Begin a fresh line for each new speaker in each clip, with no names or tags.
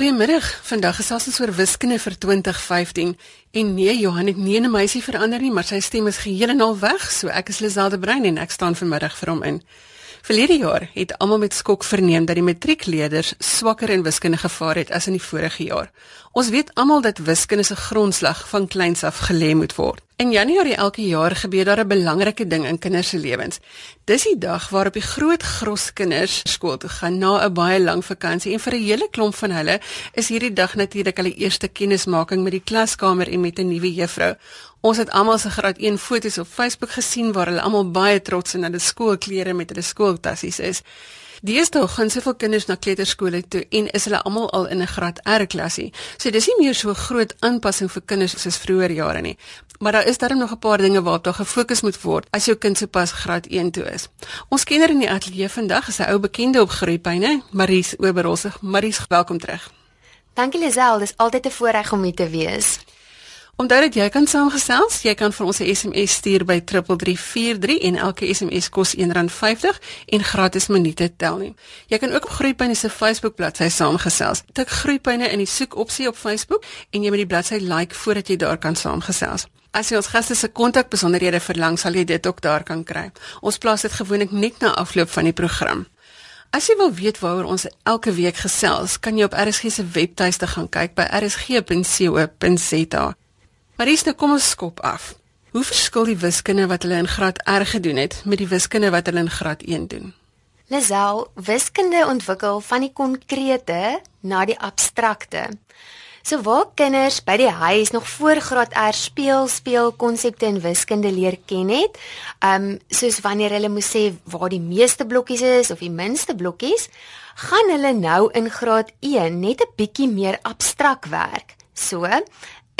Goeiemiddag. Vandag gesels ons oor wiskunde vir 2015. En nee, Johan het nie 'n meisie verander nie, maar sy stem is geheel en al weg, so ek is Liselde Brein en ek staan vanmiddag vir hom in. Verlede jaar het almal met skok verneem dat die matriekleerders swakker in wiskunde gevaar het as in die vorige jaar. Ons weet almal dat wiskunde se grondslag van kleins af gelê moet word. In Januarie elke jaar gebeur daar 'n belangrike ding in kinders se lewens. Dis die dag waarop die groot gros kinders skool toe gaan na 'n baie lang vakansie en vir 'n hele klomp van hulle is hierdie dag natuurlik hulle eerste kennismaking met die klaskamer en met 'n nuwe juffrou. Ons het almal se graad 1 foto's op Facebook gesien waar hulle almal baie trots in hulle skoolklere met hulle skooltassies is. Deesdae gaan soveel kinders na kleuterskole toe en is hulle almal al in 'n graad R klasie. So dis nie meer so groot aanpassing vir kinders soos vroeër jare nie. Maar daar is darem nog 'n paar dinge waarop daar gefokus moet word as jou kind sopas graad 1 toe is. Ons kenner in die ateljee vandag is 'n ou bekende op groeipyne, Maries Oberholzig. Maries, welkom terug.
Dankie Lisel, dis altyd 'n voorreg om hier te wees.
Onthou dat jy kan saamgesels. Jy kan vir ons 'n SMS stuur by 3343 en elke SMS kos R1.50 en gratis minute tel nie. Jy kan ook op Groepyne se Facebook bladsy saamgesels. Tik Groepyne in die soekopsie op Facebook en jy moet die bladsy like voordat jy daar kan saamgesels. As jy ons gaste se kontakbesonderhede verlang, sal jy dit ook daar kan kry. Ons plaas dit gewoonlik net na afloop van die program. As jy wil weet waaroor ons elke week gesels, kan jy op RSG se webtuiste gaan kyk by rsg.co.za. Maries, nou kom ons skop af. Hoe verskil die wiskunde wat hulle in graad R gedoen het met die wiskunde wat hulle in graad 1 doen?
Lisel, wiskunde ontwikkel van die konkrete na die abstrakte. So waar kinders by die huis nog voor graad R speel speel konsepte in wiskunde leer ken het, um, soos wanneer hulle moet sê waar die meeste blokkies is of die minste blokkies, gaan hulle nou in graad 1 net 'n bietjie meer abstrak werk. So,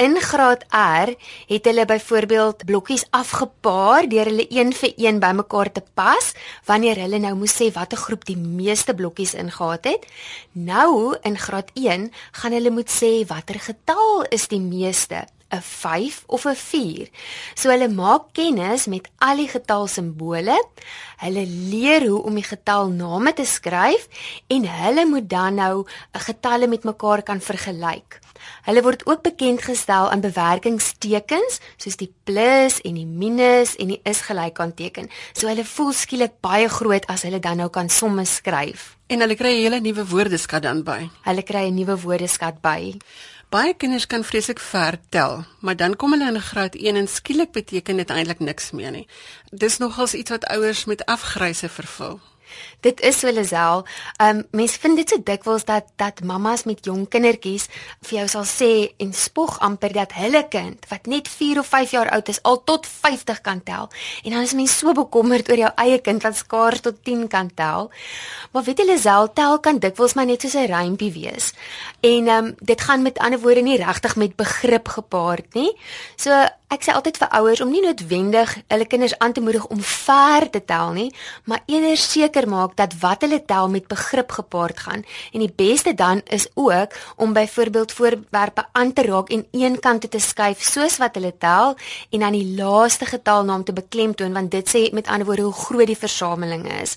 In graad R het hulle byvoorbeeld blokkies afgepaar deur hulle een vir een bymekaar te pas wanneer hulle nou moes sê watter groep die meeste blokkies ingehaat het. Nou in graad 1 gaan hulle moet sê watter getal is die meeste. 'n 5 of 'n 4. So hulle maak kennis met al die getalsimbole. Hulle leer hoe om die getalname te skryf en hulle moet dan nou 'n getalle met mekaar kan vergelyk. Hulle word ook bekend gestel aan bewerkingstekens soos die plus en die minus en die is gelyk aan teken. So hulle voel skielik baie groot as hulle dan nou kan somme skryf.
En hulle kry 'n hele nuwe woordeskat dan by.
Hulle kry 'n nuwe woordeskat by.
Baie kinders kan vreeslik ver tel, maar dan kom hulle in graad 1 en skielik beteken dit eintlik niks meer nie. Dis nogals iets wat ouers met afgryse vervul.
Dit is so Lisel. Um mense vind dit so dikwels dat dat mammas met jong kindertjies vir jou sal sê en spog amper dat hulle kind wat net 4 of 5 jaar oud is al tot 50 kan tel. En dan is mense so bekommerd oor jou eie kind wat skaars tot 10 kan tel. Maar weet jy Lisel, tel kan dikwels maar net soos 'n rympie wees. En um dit gaan met ander woorde nie regtig met begrip gepaard nie. So ek sê altyd vir ouers om nie noodwendig hulle kinders aan te moedig om ver te tel nie, maar eerder seker maak dat wat hulle tel met begrip gepaard gaan en die beste dan is ook om byvoorbeeld voorwerpe aan te raak en een kant te skuif soos wat hulle tel en dan die laaste getalnaam te beklemtoon want dit sê met ander woorde hoe groot die versameling is.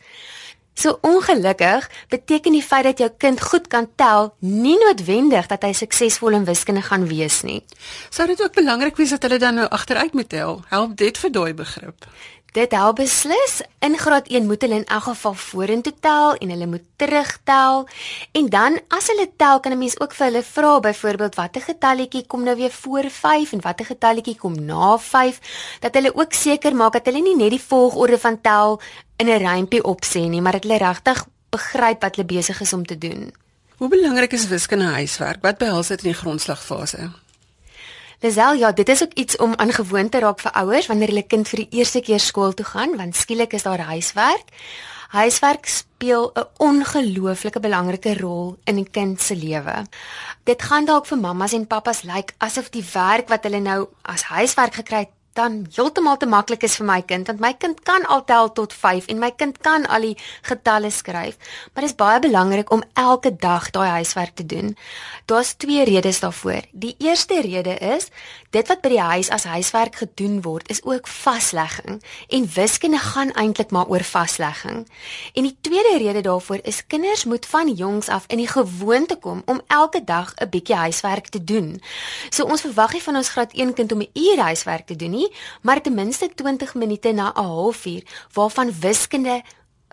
So ongelukkig beteken die feit dat jou kind goed kan tel nie noodwendig dat hy suksesvol in wiskunde gaan wees nie.
Sou dit ook belangrik wees dat hulle dan nou agteruit moet tel? Help dit vir daai begrip?
Dit help beslis. In graad 1 moet hulle in elk geval vorentoe tel en hulle moet terugtel. En dan as hulle tel, kan 'n mens ook vir hulle vra byvoorbeeld watter getalletjie kom nou weer voor 5 en watter getalletjie kom na 5, dat hulle ook seker maak dat hulle nie net die volgorde van tel in 'n rympie opsê nie, maar dat hulle regtig begryp wat hulle besig is om te doen.
Hoe belangrik is wiskunde huiswerk? Wat behels dit in die grondslagfase?
Lisel, ja, dit is ook iets om aan gewoon te raak vir ouers wanneer hulle kind vir die eerste keer skool toe gaan, want skielik is daar huiswerk. Huiswerk speel 'n ongelooflike belangrike rol in 'n kind se lewe. Dit gaan dalk vir mammas en pappas lyk like, asof die werk wat hulle nou as huiswerk gekry het dan heeltemal te maklik is vir my kind want my kind kan al tel tot 5 en my kind kan al die getalle skryf maar dit is baie belangrik om elke dag daai huiswerk te doen. Daar's twee redes daarvoor. Die eerste rede is dit wat by die huis as huiswerk gedoen word is ook vaslegging en wiskunde gaan eintlik maar oor vaslegging. En die tweede rede daarvoor is kinders moet van jongs af in die gewoonte kom om elke dag 'n bietjie huiswerk te doen. So ons verwag nie van ons graad 1 kind om 'n uur huiswerk te doen nie, maar ten minste 20 minute na 'n halfuur waarvan wiskunde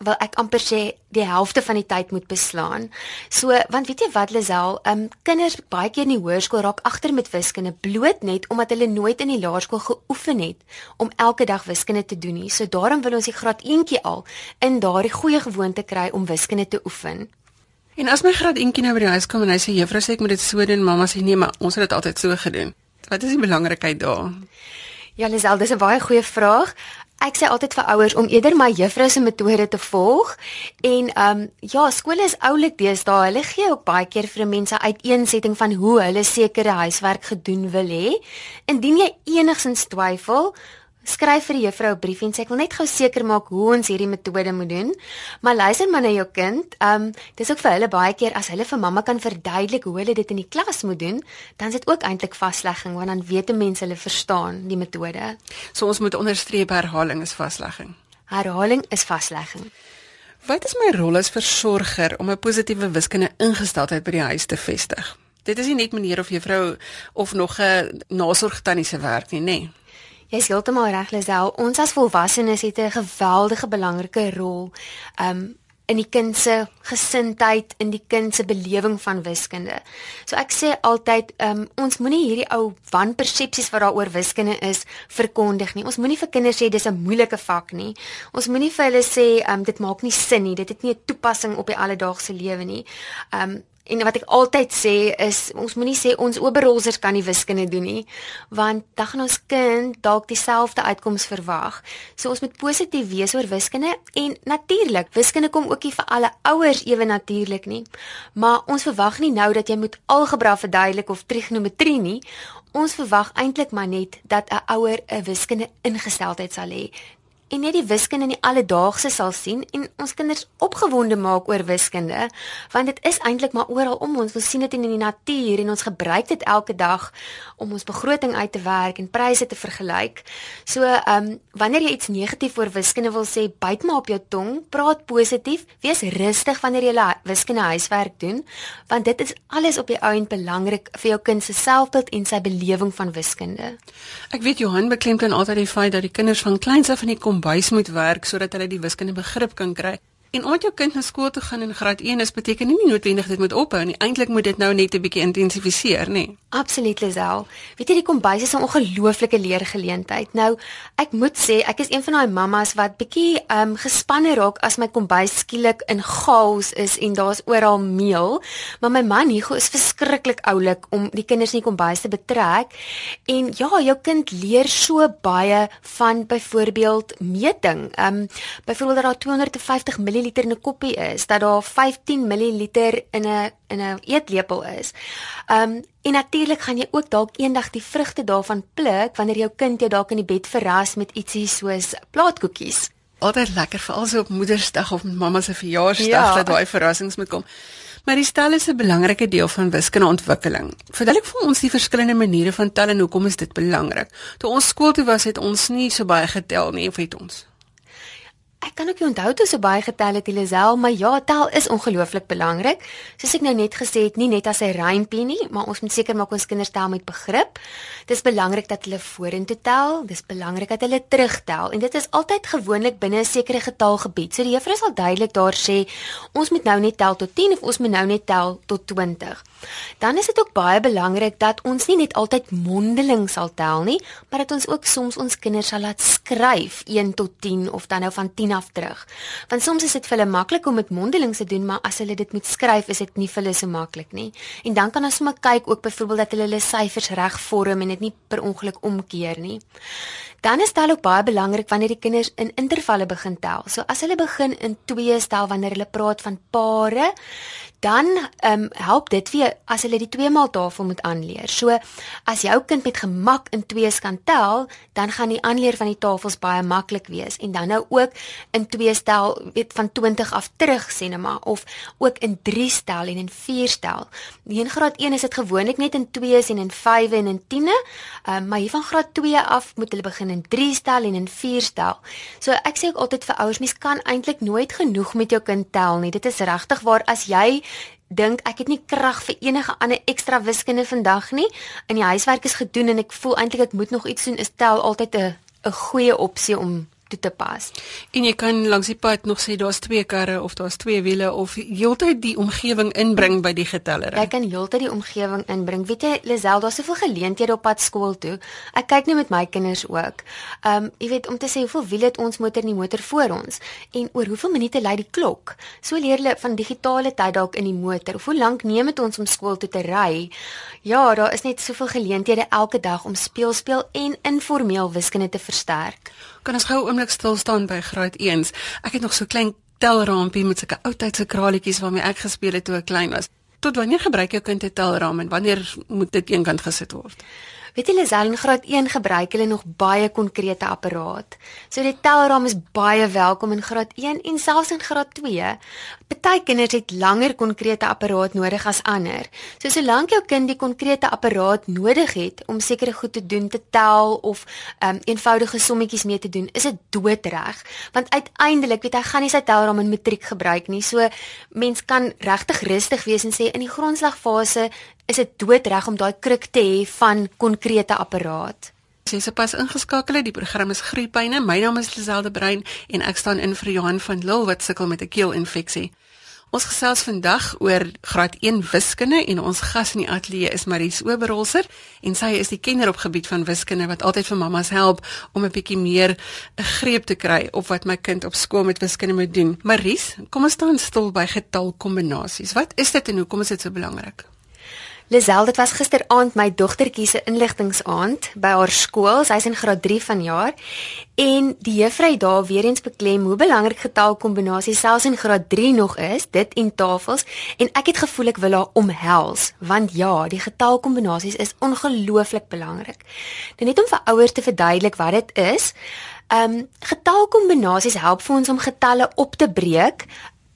wil ek amper sê die helfte van die tyd moet beslaan. So, want weet jy wat Lisel, um kinders baie keer in die hoërskool raak agter met wiskunde bloot net omdat hulle nooit in die laerskool geoefen het om elke dag wiskunde te doen nie. So daarom wil ons die graad 1tjie al in daardie goeie gewoonte kry om wiskunde te oefen.
En as my graad 1tjie nou by die huis kom en hy sê juffrou sê ek moet dit so doen, mamma sê nee, maar ons het dit altyd so gedoen. Wat is die belangrikheid daar?
Ja, Lisel, dis 'n baie goeie vraag. Ek sê altyd vir ouers om eerder my juffrou se metode te volg en ehm um, ja, skole is oulik deesdae. Hulle gee ook baie keer vir mense uiteensetting van hoe hulle sekere huiswerk gedoen wil hê. Indien jy enigsins twyfel, skryf vir die juffrou 'n brief en sê ek wil net gou seker maak hoe ons hierdie metode moet doen. Maar luister maar na jou kind. Ehm um, dis ook vir hulle baie keer as hulle vir mamma kan verduidelik hoe hulle dit in die klas moet doen, dan is dit ook eintlik vaslegging want dan weet mense hulle verstaan die metode.
So ons moet onderstreep herhaling is vaslegging.
Herhaling is vaslegging.
Wat is my rol as versorger om 'n positiewe wiskunde ingesteldheid by die huis te vestig? Dit is nie net meneer of juffrou of nog 'n nasorgtannie se werk nie, nê? Nee.
Jy's heeltemal reg, Lisel. Ons as volwassenes het 'n geweldige belangrike rol um in die kind se gesindheid, in die kind se belewing van wiskunde. So ek sê altyd, um ons moenie hierdie ou wanpersepsies wat daaroor wiskunde is verkondig nie. Ons moenie vir kinders sê dis 'n moeilike vak nie. Ons moenie vir hulle sê um dit maak nie sin nie. Dit het nie 'n toepassing op die alledaagse lewe nie. Um En wat ek altyd sê is ons moenie sê ons oberrollers kan nie wiskunde doen nie want dan gaan ons kind dalk dieselfde uitkoms verwag. So ons moet positief wees oor wiskunde en natuurlik, wiskunde kom ook nie vir alle ouers ewe natuurlik nie. Maar ons verwag nie nou dat jy moet algebra verduidelik of trigonometrie nie. Ons verwag eintlik maar net dat 'n ouer 'n wiskunde ingesteldheid sal hê en net die wiskunde in die alledaagse sal sien en ons kinders opgewonde maak oor wiskunde want dit is eintlik maar oral om ons ons sien dit in die natuur en ons gebruik dit elke dag om ons begroting uit te werk en pryse te vergelyk. So, ehm um, wanneer jy iets negatief oor wiskunde wil sê, byt maar op jou tong, praat positief, wees rustig wanneer jy wiskunde huiswerk doen want dit is alles op die ou en belangrik vir jou kind se selfbeeld en sy belewing van wiskunde.
Ek weet Johan beklemtoon altyd die feit dat die kinders van kleins af in die kom kombuis moet werk sodat hulle die wiskunde begrip kan kry. En omdat jou kind na skool toe gaan in graad 1 is beteken nie noodwendig dit moet ophou nie. Eintlik moet dit nou net 'n bietjie intensifiseer, nê?
Absoluut, Lisel. Weet jy die kombuis is 'n ongelooflike leergeleentheid. Nou, ek moet sê ek is een van daai mammas wat bietjie um, gespanne raak as my kombuis skielik in chaos is en daar's oral meel. Maar my man Hugo is verskriklik oulik om die kinders in die kombuis te betrek. En ja, jou kind leer so baie van byvoorbeeld meting. Um, byvoorbeeld dat daar 250 ml ml in 'n koppie is, dat daar 15 ml in 'n in 'n eetlepel is. Um en natuurlik gaan jy ook dalk eendag die vrugte daarvan pluk wanneer jou kind jou dalk in die bed verras met ietsie soos plaatkoekies.
Altyd lekker veral so op Moedersdag of met mamma se verjaarsdag ja. dat daai verrassings moet kom. Maar die stel is 'n belangrike deel van wiskundeontwikkeling. Verduidelik vir ons die verskillende maniere van tel en hoekom is dit belangrik? Toe ons skool toe was, het ons nie so baie getel nie, of het ons?
Ek kan ook nie onthou toe so baie getel het Elisel, maar ja, tel is ongelooflik belangrik. Soos ek nou net gesê het, nie net as 'n rympie nie, maar ons moet seker maak ons kinders tel met begrip. Dis belangrik dat hulle vorentoe tel, dis belangrik dat hulle terugtel en dit is altyd gewoonlik binne 'n sekere getalgebied. So die juffrou sal duidelik daar sê, ons moet nou net tel tot 10 of ons moet nou net tel tot 20. Dan is dit ook baie belangrik dat ons nie net altyd mondeling sal tel nie, maar dat ons ook soms ons kinders sal laat skryf 1 tot 10 of dan nou van 10 10 af terug. Want soms is dit vir hulle maklik om dit mondeling te doen, maar as hulle dit moet skryf, is dit nie vir hulle so maklik nie. En dan kan ons sommer kyk ook byvoorbeeld dat hulle hulle syfers reg vorm en dit nie per ongeluk omkeer nie. Dan is tel ook baie belangrik wanneer die kinders in intervalle begin tel. So as hulle begin in 2 tel wanneer hulle praat van pare, dan ehm um, help dit weer as hulle die 2 maal tafel moet aanleer. So as jou kind met gemak in 2's kan tel, dan gaan die aanleer van die tafels baie maklik wees en dan nou ook in 2 stel weet van 20 af terug sê net maar of ook in 3 stel en in 4 stel. In graad 1 is dit gewoonlik net in 2's en in 5 en in 10e, ehm um, maar hier van graad 2 af moet hulle begin in 3 stel en in 4 stel. So ek sê ook altyd vir ouers, mens kan eintlik nooit genoeg met jou kind tel nie. Dit is regtig waar as jy dink ek het nie krag vir enige ander ekstra wiskunde vandag nie. In die huiswerk is gedoen en ek voel eintlik ek moet nog iets doen. Is tel altyd 'n 'n goeie opsie om toe te pas.
En jy kan langs die pad nog sê daar's twee karre of daar's twee wiele of heeltyd die omgewing inbring by die getellery.
Jy kan heeltyd die omgewing inbring. Weet jy, Lisel, daar's soveel geleenthede op pad skool toe. Ek kyk net met my kinders ook. Um, jy weet om te sê hoeveel wiele het ons motor in die motor voor ons en oor hoeveel minute lei die klok. So leer hulle van digitale tyd dalk in die motor. Of hoe lank neem dit ons om skool toe te ry? Ja, daar is net soveel geleenthede elke dag om speel speel en informeel wiskunde te versterk.
Kan ons gou 'n oomblik stil staan by graad 1s? Ek het nog so klein telrampie met sulke ou tydse kraletjies waarmee ek gespeel het toe ek klein was. Tot wanneer gebruik jou kind 'n telraam en wanneer moet dit eenkant gesit word?
Weet jy Lisel in graad 1 gebruik hulle nog baie konkrete apparaat. So die telraam is baie welkom in graad 1 en selfs in graad 2. Party kinders het langer konkrete apparaat nodig as ander. So solank jou kind die konkrete apparaat nodig het om sekere goed te doen, te tel of um, eenvoudige sommetjies mee te doen, is dit doodreg. Want uiteindelik weet hy gaan nie sy telraam in matriek gebruik nie. So mens kan regtig rustig wees en sê in die grondslagfase is dit doodreg om daai kruk te hê van konkrete apparaat.
Sy is pas ingeskakel. Die program is Griepyne. My naam is Liselde Brein en ek staan in vir Johan van Lille wat sukkel met 'n keelinfeksie. Ons gesels vandag oor graad 1 wiskunde en ons gas in die ateljee is Maries Oberholzer en sy is die kenner op gebied van wiskunde wat altyd vir mammas help om 'n bietjie meer 'n greep te kry op wat my kind op skool met wiskunde moet doen. Maries, kom ons staan stil by getalkombinasies. Wat is dit en hoekom is dit so belangrik?
Lisel, dit was gisteraand my dogtertjie se inligtingsaand by haar skool. Sy's in graad 3 vanjaar en die juffrou daar weer eens beklem hoe belangrik getalkombinasies selfs in graad 3 nog is, dit en tafels en ek het gevoel ek wil haar omhels want ja, die getalkombinasies is ongelooflik belangrik. Dit net om vir ouers te verduidelik wat dit is. Ehm um, getalkombinasies help vir ons om getalle op te breek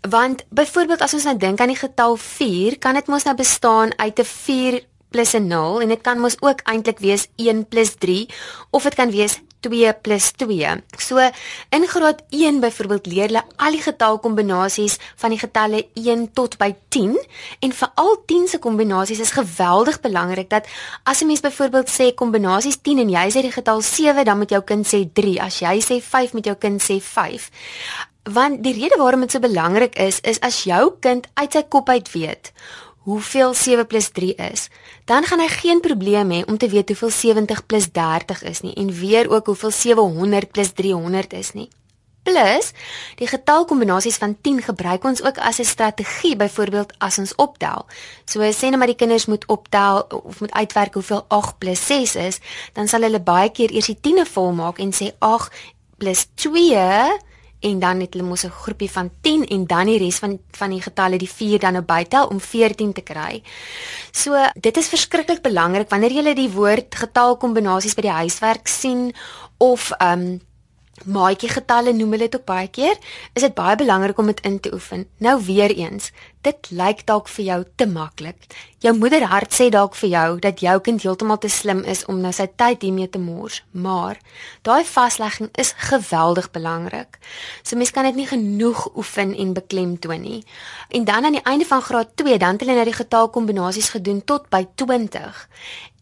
Want byvoorbeeld as ons nou dink aan die getal 4, kan dit mos nou bestaan uit 'n 4 plus 'n 0 en dit kan mos ook eintlik wees 1 plus 3 of dit kan wees 2 plus 2. So in graad 1 byvoorbeeld leer hulle al die getalkombinasies van die getalle 1 tot by 10 en vir al 10 se kombinasies is geweldig belangrik dat as 'n mens byvoorbeeld sê kombinasies 10 en jy sê die getal 7 dan moet jou kind sê 3. As jy sê 5 moet jou kind sê 5 want die rede waarom dit so belangrik is is as jou kind uit sy kop uit weet hoeveel 7 + 3 is, dan gaan hy geen probleem hê om te weet hoeveel 70 + 30 is nie en weer ook hoeveel 700 + 300 is nie. Plus, die getalkombinasies van 10 gebruik ons ook as 'n strategie byvoorbeeld as ons optel. So sê net maar die kinders moet optel of moet uitwerk hoeveel 8 + 6 is, dan sal hulle baie keer eers die 10e volmaak en sê 8 + 2 en dan het hulle mos 'n groepie van 10 en dan die res van van die getalle die 4 dan nou bytel om 14 te kry. So dit is verskriklik belangrik wanneer jy die woord getalkombinasies by die huiswerk sien of ehm um, maatjie getalle noem hulle dit ook baie keer, is dit baie belangrik om dit in te oefen. Nou weer eens, dit lyk dalk vir jou te maklik. Jou moederhart sê dalk vir jou dat jou kind heeltemal te slim is om nou sy tyd hiermee te mors, maar daai vaslegging is geweldig belangrik. So mens kan dit nie genoeg oefen en beklemtoon nie. En dan aan die einde van graad 2, dan het hulle nou die getalkombinasies gedoen tot by 20.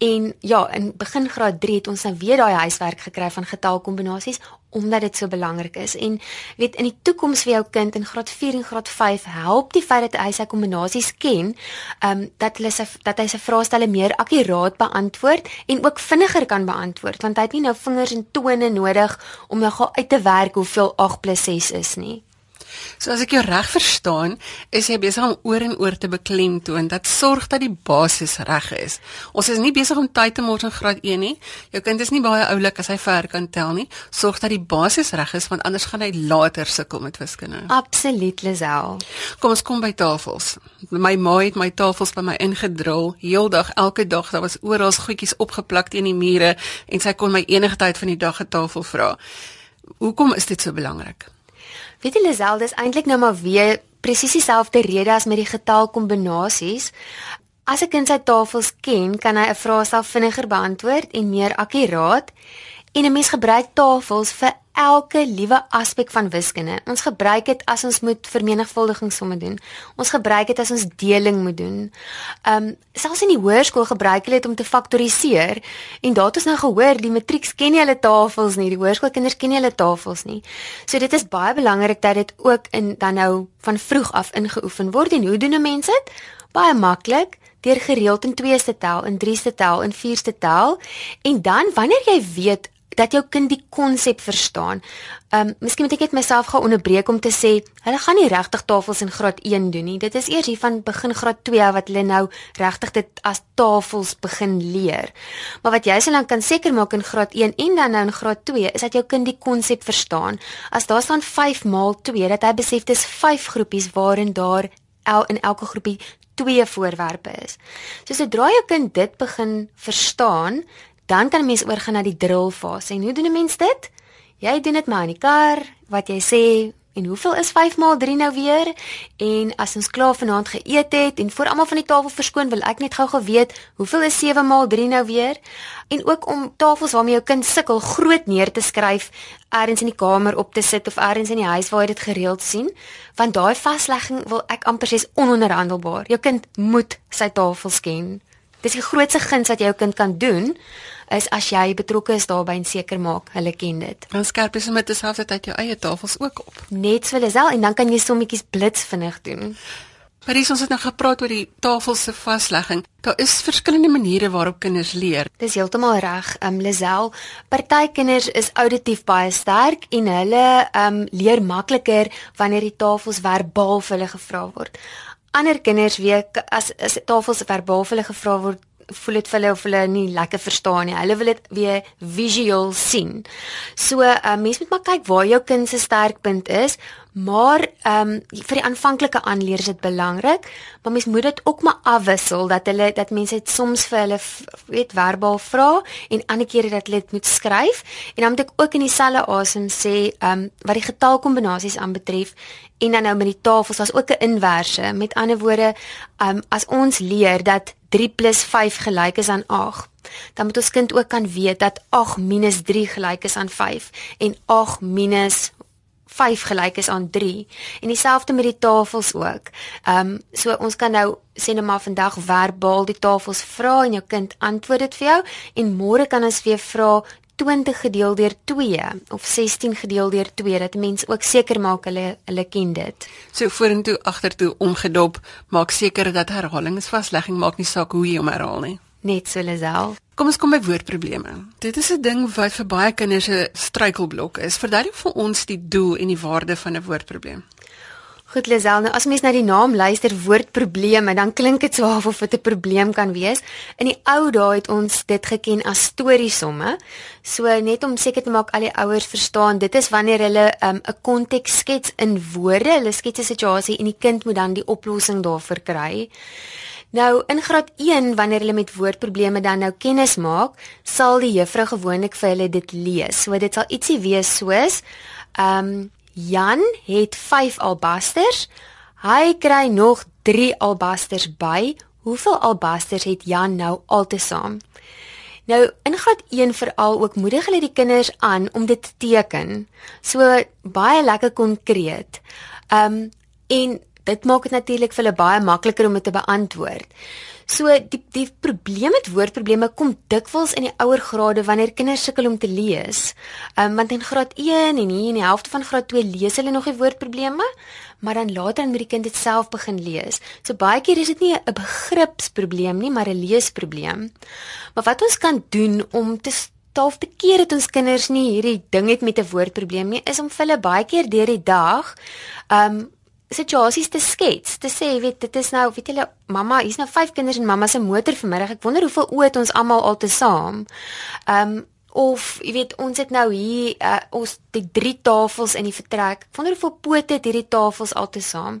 En ja, in begin graad 3 het ons nou weer daai huiswerk gekry van getalkombinasies omdat dit so belangrik is. En weet in die toekoms vir jou kind in graad 4 en graad 5 help die feit dat hy sy kombinasies ken, ehm um, dat hulle sy dat hy sy vraestelle meer akkuraat beantwoord en ook vinniger kan beantwoord want hy het nie nou vingers en tone nodig om nou uit te werk hoeveel 8 + 6 is nie.
So as ek jou reg verstaan, is jy besig om oor en oor te beklemtoon dat sorg dat die basis reg is. Ons is nie besig om tyd te mors in graad 1 nie. Jou kind is nie baie oulik as hy ver kan tel nie. Sorg dat die basis reg is want anders gaan hy later sukkel met wiskunde.
Absoluut, Lisel.
Kom ons kom by tafels. My ma het my tafels by my ingedrul, heeldag, elke dag. Daar was oral goedjies opgeplak teen die mure en sy kon my enige tyd van die dag 'n tafel vra. Hoekom is dit so belangrik?
Weet jy Lisel, dis eintlik nou maar weer presies dieselfde rede as met die getalkombinasies. As 'n kind sy tafels ken, kan hy 'n vraestel vinniger beantwoord en meer akkuraat. En 'n mens gebruik tafels vir elke liewe aspek van wiskunde. Ons gebruik dit as ons moet vermenigvuldigingssomme doen. Ons gebruik dit as ons deling moet doen. Ehm um, selfs in die hoërskool gebruik hulle dit om te faktoriseer. En daar het ons nou gehoor die matrieks ken nie hulle tafels nie. Die hoërskoolkinders ken nie hulle tafels nie. So dit is baie belangrik dat dit ook in dan nou van vroeg af ingeoefen word. En hoe doen mense dit? Baie maklik deur gereeld in 2 te tel, in 3 te tel, in 4 te tel. En dan wanneer jy weet dat jou kind die konsep verstaan. Ehm um, miskien moet ek net myself gou onderbreek om te sê, hulle gaan nie regtig tafels in graad 1 doen nie. Dit is eers hier van begin graad 2 wat hulle nou regtig dit as tafels begin leer. Maar wat jy se dan kan seker maak in graad 1 en dan nou in graad 2 is dat jou kind die konsep verstaan. As daar staan 5 maal 2, dat hy besef dis 5 groepies waarin daar el in elke groepie twee voorwerpe is. So sodra jou kind dit begin verstaan, Dan kan 'n mens oorgaan na die drill fase. En hoe doen 'n mens dit? Jy doen dit maar in die kar, wat jy sê, en hoeveel is 5 maal 3 nou weer? En as ons klaar vanaand geëet het en voor almal van die tafel verskoon, wil ek net gou-gou weet, hoeveel is 7 maal 3 nou weer? En ook om tafels waarmee jou kind sukkel groot neer te skryf, elders in die kamer op te sit of elders in die huis waar jy dit gereeld sien, want daai vaslegging wil ek amper sê is ononderhandelbaar. Jou kind moet sy tafels ken. Dis die grootste guns wat jou kind kan doen is as jy betrokke is daarbey en seker maak hulle ken dit.
Dan skerp is met terselfdertyd jou eie tafels ook op.
Net so Lisel en dan kan jy sommetjies blits vinnig doen.
Maar dis ons het nou gepraat oor die tafel se vaslegging. Daar is verskillende maniere waarop kinders leer.
Dis heeltemal reg. Um Lisel, party kinders is auditief baie sterk en hulle um leer makliker wanneer die tafels verbaal vir hulle gevra word ander kinders weet as as tafels verbaal hulle gevra word voel dit vir hulle of hulle nie lekker verstaan nie. Hulle wil dit weer visueel sien. So, uh, mens moet maar kyk waar jou kind se sterkpunt is, Maar ehm um, vir die aanvanklike aanleer is dit belangrik, maar mens moet dit ook maar afwissel dat hulle dat mense dit soms vir hulle weet verbaal vra en ander kere dat hulle dit moet skryf en dan moet ek ook in dieselfde asem sê ehm um, wat die getalkombinasies aanbetref en dan nou met die tafels as ook 'n inverse. Met ander woorde, ehm um, as ons leer dat 3 + 5 gelyk is aan 8 Dan moet ons kind ook kan weet dat 8 - 3 gelyk is aan 5 en 8 minus 5 gelyk is aan 3 en dieselfde met die tafels ook. Ehm um, so ons kan nou sê net maar vandag verbaal die tafels vra en jou kind antwoord dit vir jou en môre kan ons weer vra 20 gedeel deur 2 of 16 gedeel deur 2 dat mense ook seker maak hulle hulle ken dit.
So vorentoe agtertoe omgedop, maak seker dat herhalingsvaslegging maak nie saak hoe jy hom herhaal nie.
Net so self.
Kom ons kom by woordprobleme. Dit is 'n ding wat vir baie kinders 'n struikelblok is. Verduidelik vir ons die doel en die waarde van 'n woordprobleem.
Goed Lisel, nou as mens na die naam luister woordprobleme, dan klink dit so of dit 'n probleem kan wees. In die ou dae het ons dit geken as storiesomme. So net om seker te maak al die ouers verstaan, dit is wanneer hulle um, 'n um, konteks skets in woorde, hulle skets 'n situasie en die kind moet dan die oplossing daarvoor kry. Nou in graad 1 wanneer hulle met woordprobleme dan nou kennis maak, sal die juffrou gewoonlik vir hulle dit lees. So dit sal ietsie wees soos ehm um, Jan het 5 albasters. Hy kry nog 3 albasters by. Hoeveel albasters het Jan nou altesaam? Nou in graad 1 veral ook moedig hulle die kinders aan om dit te teken. So baie lekker konkreet. Ehm um, en dit maak dit natuurlik vir hulle baie makliker om dit te beantwoord. So die die probleem met woordprobleme kom dikwels in die ouer grade wanneer kinders sukkel om te lees. Ehm um, want in graad 1 en hier in die helfte van graad 2 lees hulle nog die woordprobleme, maar dan later moet die kind dit self begin lees. So baie keer is dit nie 'n begripsprobleem nie, maar 'n leesprobleem. Maar wat ons kan doen om te 12de keer dat ons kinders nie hierdie ding het met 'n woordprobleem nie, is om vir hulle baie keer deur die dag um situasies te skets. Te sê, weet, dit is nou, weet julle, mamma, hier's nou 5 kinders en mamma se motor vanmiddag. Ek wonder hoeveel oud ons almal al te saam. Um of jy weet ons het nou hier uh, ons die drie tafels in die vertrek. Ek wonder hoeveel pote het hierdie tafels altesaam.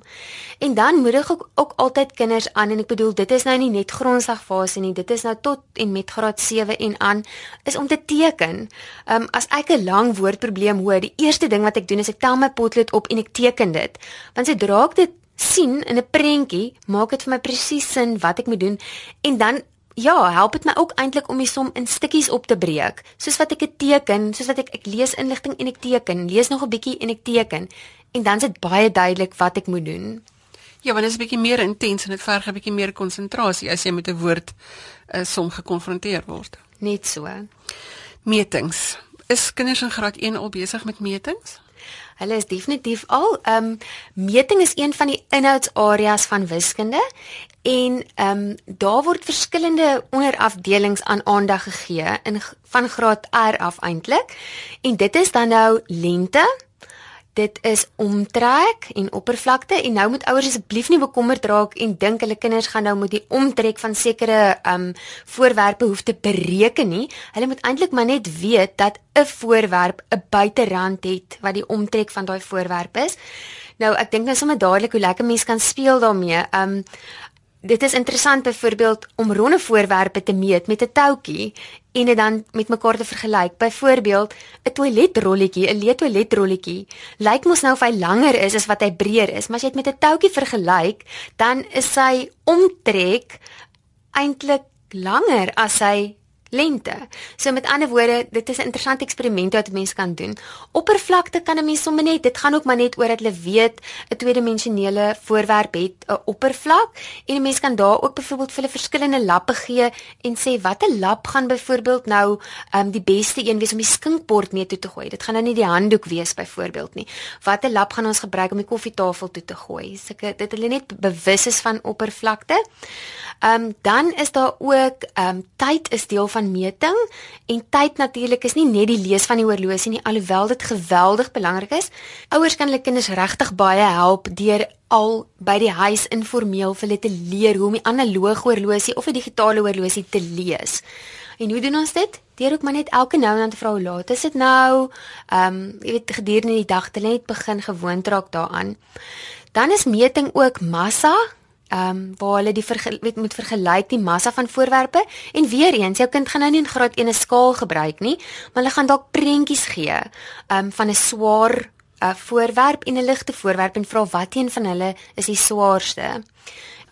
En dan moedig ek ook altyd kinders aan en ek bedoel dit is nou nie net grondslagfase nie, dit is nou tot en met graad 7 en aan is om te teken. Um, as ek 'n lang woordprobleem hoor, die eerste ding wat ek doen is ek tel my potlood op en ek teken dit. Want sodra ek dit sien in 'n prentjie, maak dit vir my presies sin wat ek moet doen en dan Ja, help dit my ook eintlik om die som in stukkies op te breek. Soos wat ek dit teken, soos wat ek ek lees inligting en ek teken, lees nog 'n bietjie en ek teken en dan is dit baie duidelik wat ek moet doen.
Ja, want dit is 'n bietjie meer intens en dit verg 'n bietjie meer konsentrasie as jy met 'n woord 'n uh, eh, som gekonfronteer word.
Net so.
Metings. Is kinders in graad 1 al besig met metings?
Hulle is definitief al ehm um, meting is een van die inhoudsareas van wiskunde en ehm um, daar word verskillende onderafdelings aan aandag gegee in van graad R af eintlik. En dit is dan nou lengte, dit is omtrek en oppervlakte en nou moet ouers asseblief nie bekommerd raak en dink hulle kinders gaan nou met die omtrek van sekere um voorwerpe hoef te bereken nie. Hulle moet eintlik maar net weet dat 'n voorwerp 'n buiterand het wat die omtrek van daai voorwerp is. Nou ek dink nou sommer dadelik hoe lekker mense kan speel daarmee. Um dit is interessant byvoorbeeld om ronde voorwerpe te meet met 'n toutjie en dit dan met mekaar te vergelyk. Byvoorbeeld 'n toiletrolletjie, 'n leë toiletrolletjie, lyk mos nou of hy langer is as wat hy breër is, maar as jy dit met 'n toutjie vergelyk, dan is sy omtrek eintlik langer as sy lengte. So met ander woorde, dit is 'n interessante eksperiment wat mense kan doen. Oppervlakte kan 'n mens sommer net, dit gaan ook maar net oor dat hulle weet 'n tweedimensionele voorwerp het 'n oppervlak en 'n mens kan daar ook byvoorbeeld vir hulle verskillende lappe gee en sê watter lap gaan byvoorbeeld nou um, die beste een wees om die skinkbord mee toe te gooi. Dit gaan nou nie die handdoek wees byvoorbeeld nie. Watter lap gaan ons gebruik om die koffietafel toe te gooi? Sulke dit hulle net bewus is van oppervlakte. Ehm um, dan is daar ook ehm um, tyd is deel van meting en tyd natuurlik is nie net die lees van die horlosie nie alhoewel dit geweldig belangrik is. Ouers kan hulle kinders regtig baie help deur al by die huis informeel vir hulle te leer hoe om die analoge horlosie of 'n digitale horlosie te lees. En hoe doen ons dit? Deur ook maar net elke nou en dan te vra hoe laat is dit nou? Ehm um, jy weet gedurende die dag te net begin gewoond raak daaraan. Dan is meting ook massa ehm um, waar hulle die weet moet vergelyk die massa van voorwerpe en weer eens jou kind gaan nou nie in graad 1 'n skaal gebruik nie, maar hulle gaan dalk prentjies gee ehm um, van 'n swaar uh, voorwerp en 'n ligte voorwerp en vra watter een van hulle is die swaarste.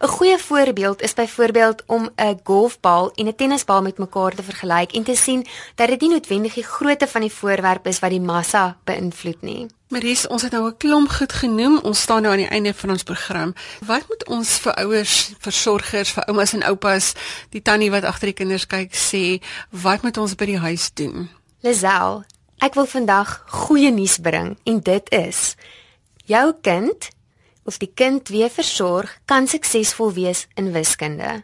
'n Goeie voorbeeld is byvoorbeeld om 'n golfbal en 'n tennisbal met mekaar te vergelyk en te sien dat dit nie noodwendig die grootte van die voorwerp is wat die massa beïnvloed nie.
Maries, ons het nou 'n klomp goed genoem. Ons staan nou aan die einde van ons program. Wat moet ons vir ouers, versorgers, vir oumas en oupas, die tannie wat agter die kinders kyk, sê, wat moet ons by die huis doen?
Lisel, ek wil vandag goeie nuus bring en dit is jou kind of die kind wie versorg kan suksesvol wees in wiskunde.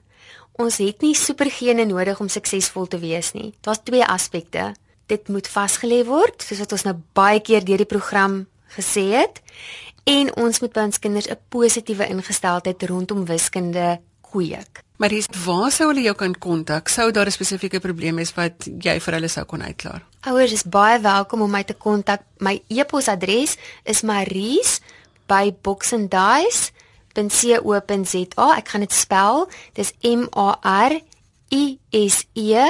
Ons het nie supergene nodig om suksesvol te wees nie. Daar's twee aspekte. Dit moet vasgelê word, soos wat ons nou baie keer deur die program gesê het, en ons moet by ons kinders 'n positiewe ingesteldheid rondom wiskunde kweek.
Maar dis waar sou hulle jou kan kontak? Sou daar 'n spesifieke probleem is wat jy vir hulle sou kon uitklaar?
Ouers is baie welkom om my te kontak. My e-posadres is maries@ by boxanddice.co.za. Ek gaan dit spel. Dis M A R I S E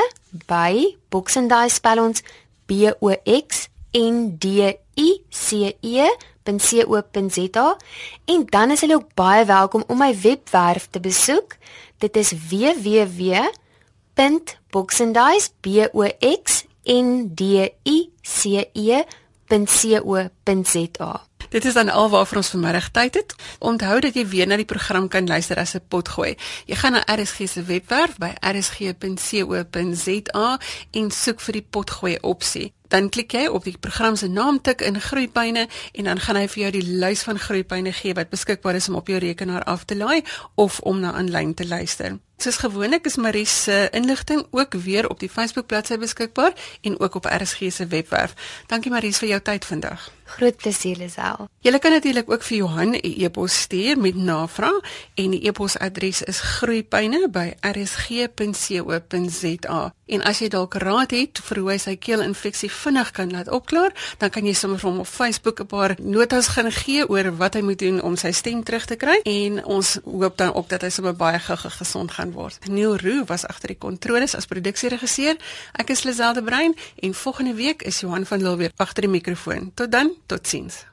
by boxanddice spel ons B O X N D I C E.co.za en dan is hulle ook baie welkom om my webwerf te besoek. Dit is www.boxanddice.co.za.
Dit is dan alwaarvoor ons vanmiddag tyd het. Onthou dat jy weer na die program kan luister as 'n pot gooi. Jy gaan na RSG se webwerf by rsg.co.za en soek vir die pot gooi opsie. Dan klik jy op die program se naam tik in groeipyne en dan gaan hy vir jou die lys van groeipyne gee wat beskikbaar is om op jou rekenaar af te laai of om na aanlyn te luister. Soos gewoonlik is Marie se inligting ook weer op die Facebook bladsy beskikbaar en ook op RSG se webwerf. Dankie Marie vir jou tyd vandag.
Groot plesier Lisel.
Jy kan natuurlik ook vir Johan 'n e-pos stuur met navraag en die e-posadres is groeipyne@rsg.co.za. En as jy dalk raad het vir hoe hy sy keelinfeksie vinnig kan laat opklaar, dan kan jy sommer vir hom op Facebook 'n paar notas gaan gee oor wat hy moet doen om sy stem terug te kry en ons hoop dan ook dat hy sommer baie gou gesond gaan word. Neil Roo was agter die kontroles as produksieregisseur. Ek is Liselde Brein en volgende week is Johan van Lille weer agter die mikrofoon. Tot dan Totsiens.